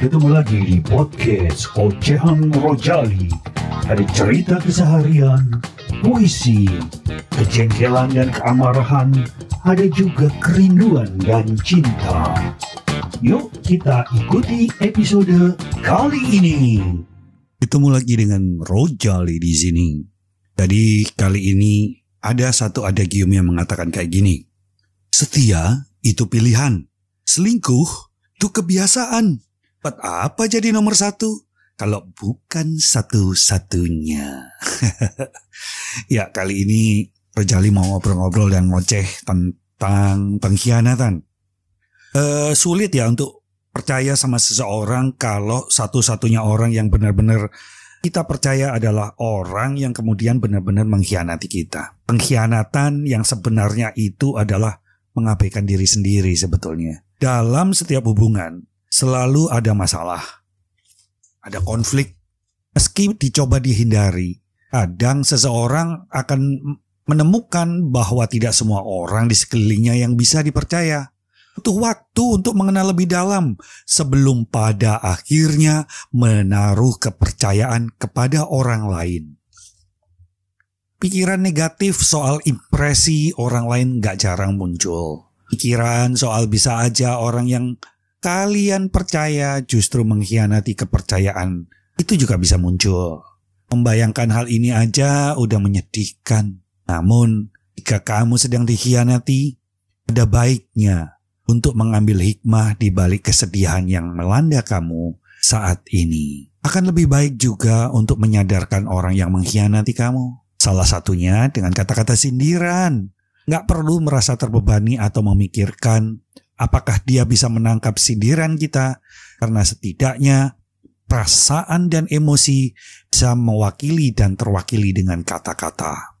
Ketemu lagi di podcast Ocehan Rojali. Ada cerita keseharian, puisi, kejengkelan dan keamarahan, ada juga kerinduan dan cinta. Yuk kita ikuti episode kali ini. Ketemu lagi dengan Rojali di sini. Jadi kali ini ada satu adagium yang mengatakan kayak gini. Setia itu pilihan. Selingkuh itu kebiasaan. Buat apa jadi nomor satu? Kalau bukan satu-satunya. ya kali ini Rojali mau ngobrol-ngobrol dan ngoceh tentang pengkhianatan. Eh sulit ya untuk percaya sama seseorang kalau satu-satunya orang yang benar-benar kita percaya adalah orang yang kemudian benar-benar mengkhianati kita. Pengkhianatan yang sebenarnya itu adalah mengabaikan diri sendiri sebetulnya. Dalam setiap hubungan selalu ada masalah. Ada konflik. Meski dicoba dihindari, kadang seseorang akan menemukan bahwa tidak semua orang di sekelilingnya yang bisa dipercaya. Butuh waktu untuk mengenal lebih dalam sebelum pada akhirnya menaruh kepercayaan kepada orang lain. Pikiran negatif soal impresi orang lain gak jarang muncul. Pikiran soal bisa aja orang yang kalian percaya justru mengkhianati kepercayaan itu juga bisa muncul. Membayangkan hal ini aja udah menyedihkan. Namun, jika kamu sedang dikhianati, ada baiknya untuk mengambil hikmah di balik kesedihan yang melanda kamu saat ini. Akan lebih baik juga untuk menyadarkan orang yang mengkhianati kamu. Salah satunya dengan kata-kata sindiran. Nggak perlu merasa terbebani atau memikirkan apakah dia bisa menangkap sindiran kita karena setidaknya perasaan dan emosi bisa mewakili dan terwakili dengan kata-kata.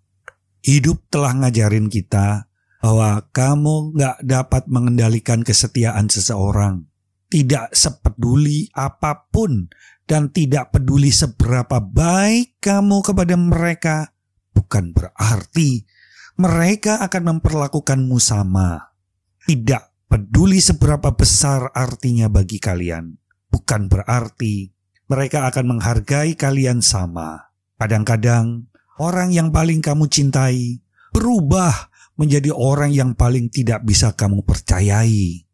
Hidup telah ngajarin kita bahwa kamu nggak dapat mengendalikan kesetiaan seseorang. Tidak sepeduli apa pun dan tidak peduli seberapa baik kamu kepada mereka, bukan berarti mereka akan memperlakukanmu sama. Tidak peduli seberapa besar artinya bagi kalian, bukan berarti mereka akan menghargai kalian sama. Kadang-kadang orang yang paling kamu cintai berubah menjadi orang yang paling tidak bisa kamu percayai.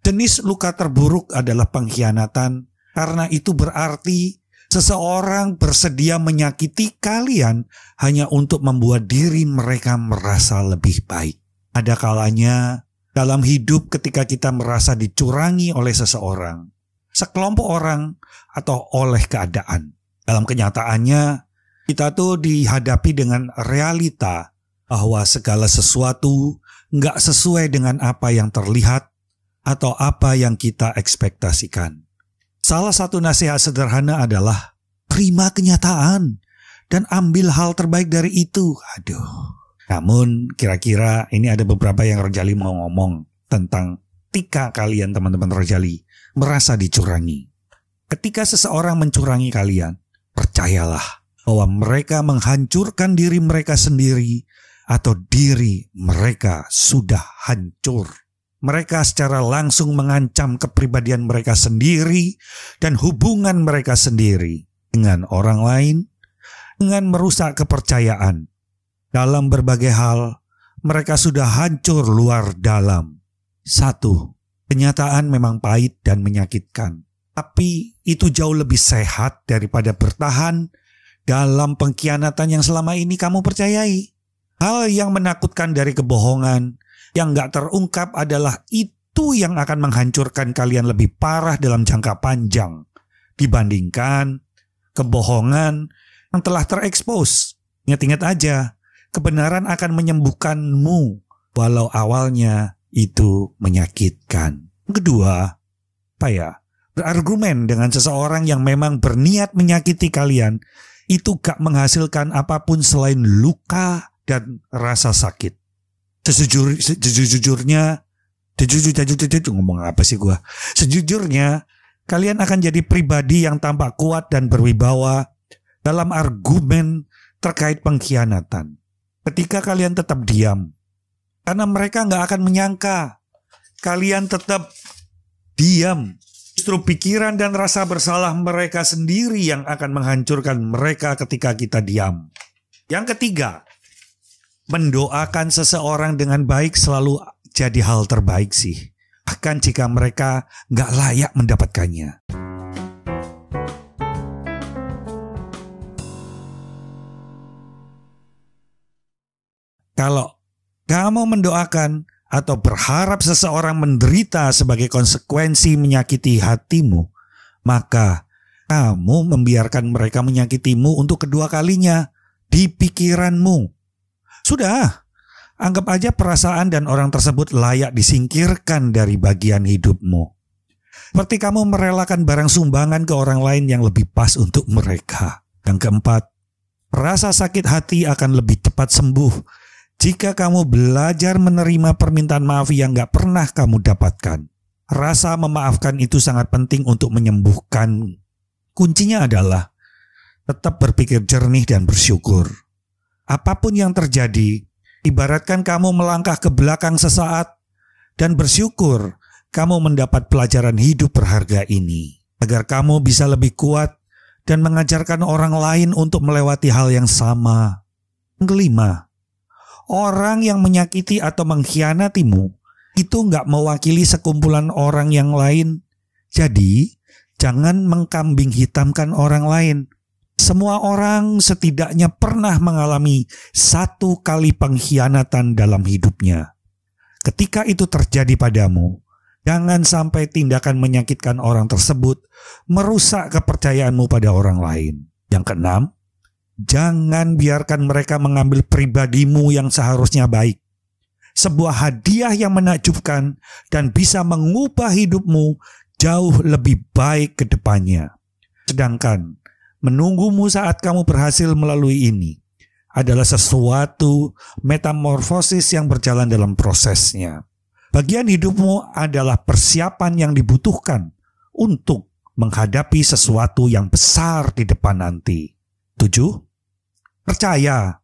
Jenis luka terburuk adalah pengkhianatan, karena itu berarti seseorang bersedia menyakiti kalian hanya untuk membuat diri mereka merasa lebih baik. Ada kalanya dalam hidup ketika kita merasa dicurangi oleh seseorang, sekelompok orang, atau oleh keadaan. Dalam kenyataannya, kita tuh dihadapi dengan realita bahwa segala sesuatu nggak sesuai dengan apa yang terlihat atau apa yang kita ekspektasikan. Salah satu nasihat sederhana adalah terima kenyataan dan ambil hal terbaik dari itu. Aduh, namun kira-kira ini ada beberapa yang Rojali mau ngomong tentang ketika kalian teman-teman Rojali merasa dicurangi. Ketika seseorang mencurangi kalian, percayalah bahwa mereka menghancurkan diri mereka sendiri atau diri mereka sudah hancur. Mereka secara langsung mengancam kepribadian mereka sendiri dan hubungan mereka sendiri dengan orang lain dengan merusak kepercayaan dalam berbagai hal, mereka sudah hancur luar dalam. Satu, kenyataan memang pahit dan menyakitkan. Tapi itu jauh lebih sehat daripada bertahan dalam pengkhianatan yang selama ini kamu percayai. Hal yang menakutkan dari kebohongan yang gak terungkap adalah itu yang akan menghancurkan kalian lebih parah dalam jangka panjang dibandingkan kebohongan yang telah terekspos. Ingat-ingat aja, kebenaran akan menyembuhkanmu walau awalnya itu menyakitkan. Kedua, apa ya? Berargumen dengan seseorang yang memang berniat menyakiti kalian itu gak menghasilkan apa pun selain luka dan rasa sakit. Sejujur, sejujurnya, sejujur, ngomong apa sih gua? Sejujurnya, kalian akan jadi pribadi yang tampak kuat dan berwibawa dalam argumen terkait pengkhianatan ketika kalian tetap diam. Karena mereka nggak akan menyangka kalian tetap diam. justru pikiran dan rasa bersalah mereka sendiri yang akan menghancurkan mereka ketika kita diam. Yang ketiga, mendoakan seseorang dengan baik selalu jadi hal terbaik sih. Bahkan jika mereka nggak layak mendapatkannya. Kalau kamu mendoakan atau berharap seseorang menderita sebagai konsekuensi menyakiti hatimu, maka kamu membiarkan mereka menyakitimu untuk kedua kalinya di pikiranmu. Sudah, anggap aja perasaan dan orang tersebut layak disingkirkan dari bagian hidupmu. Seperti kamu merelakan barang sumbangan ke orang lain yang lebih pas untuk mereka. Yang keempat, rasa sakit hati akan lebih cepat sembuh jika kamu belajar menerima permintaan maaf yang gak pernah kamu dapatkan, rasa memaafkan itu sangat penting untuk menyembuhkan. Kuncinya adalah tetap berpikir jernih dan bersyukur. Apa pun yang terjadi, ibaratkan kamu melangkah ke belakang sesaat dan bersyukur kamu mendapat pelajaran hidup berharga ini, agar kamu bisa lebih kuat dan mengajarkan orang lain untuk melewati hal yang sama. Kelima, orang yang menyakiti atau mengkhianatimu itu nggak mewakili sekumpulan orang yang lain. Jadi, jangan mengkambing hitamkan orang lain. Semua orang setidaknya pernah mengalami satu kali pengkhianatan dalam hidupnya. Ketika itu terjadi padamu, jangan sampai tindakan menyakitkan orang tersebut merusak kepercayaanmu pada orang lain. Yang keenam, Jangan biarkan mereka mengambil pribadimu yang seharusnya baik. Sebuah hadiah yang menakjubkan dan bisa mengubah hidupmu jauh lebih baik ke depannya. Sedangkan menunggumu saat kamu berhasil melalui ini adalah sesuatu metamorfosis yang berjalan dalam prosesnya. Bagian hidupmu adalah persiapan yang dibutuhkan untuk menghadapi sesuatu yang besar di depan nanti. Tujuh, Percaya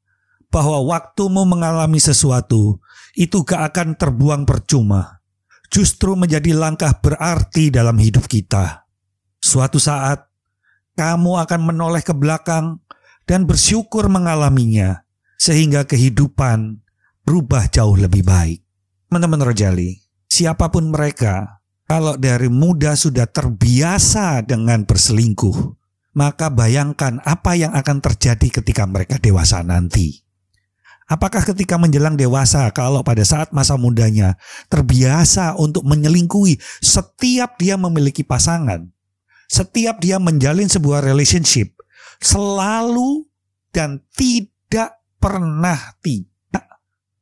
bahwa waktumu mengalami sesuatu itu gak akan terbuang percuma. Justru menjadi langkah berarti dalam hidup kita. Suatu saat, kamu akan menoleh ke belakang dan bersyukur mengalaminya, sehingga kehidupan berubah jauh lebih baik. Teman-teman Rojali, siapa pun mereka, kalau dari muda sudah terbiasa dengan berselingkuh, maka bayangkan apa yang akan terjadi ketika mereka dewasa nanti. Apakah ketika menjelang dewasa, kalau pada saat masa mudanya terbiasa untuk menyelingkuhi setiap dia memiliki pasangan, setiap dia menjalin sebuah relationship, selalu dan tidak pernah tidak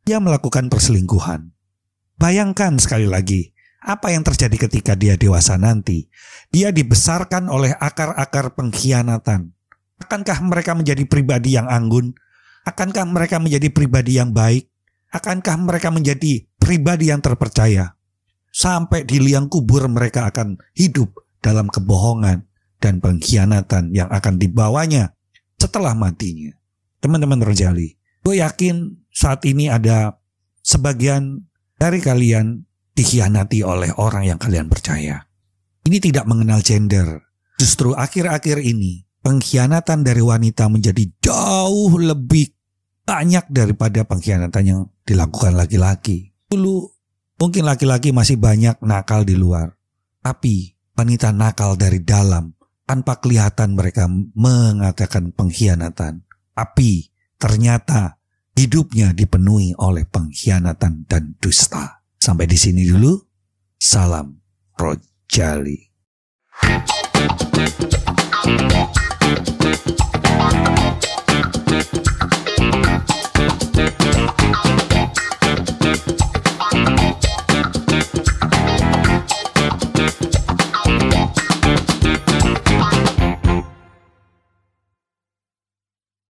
dia melakukan perselingkuhan. Bayangkan sekali lagi, apa yang terjadi ketika dia dewasa nanti? Dia dibesarkan oleh akar-akar pengkhianatan. Akankah mereka menjadi pribadi yang anggun? Akankah mereka menjadi pribadi yang baik? Akankah mereka menjadi pribadi yang terpercaya? Sampai di liang kubur mereka akan hidup dalam kebohongan dan pengkhianatan yang akan dibawanya setelah matinya. Teman-teman Rojali, gue yakin saat ini ada sebagian dari kalian dikhianati oleh orang yang kalian percaya. Ini tidak mengenal gender. Justru akhir-akhir ini pengkhianatan dari wanita menjadi jauh lebih banyak daripada pengkhianatan yang dilakukan laki-laki. Dulu mungkin laki-laki masih banyak nakal di luar. Tapi wanita nakal dari dalam tanpa kelihatan mereka mengatakan pengkhianatan. Tapi ternyata hidupnya dipenuhi oleh pengkhianatan dan dusta. Sampai di sini dulu. Salam Rojali.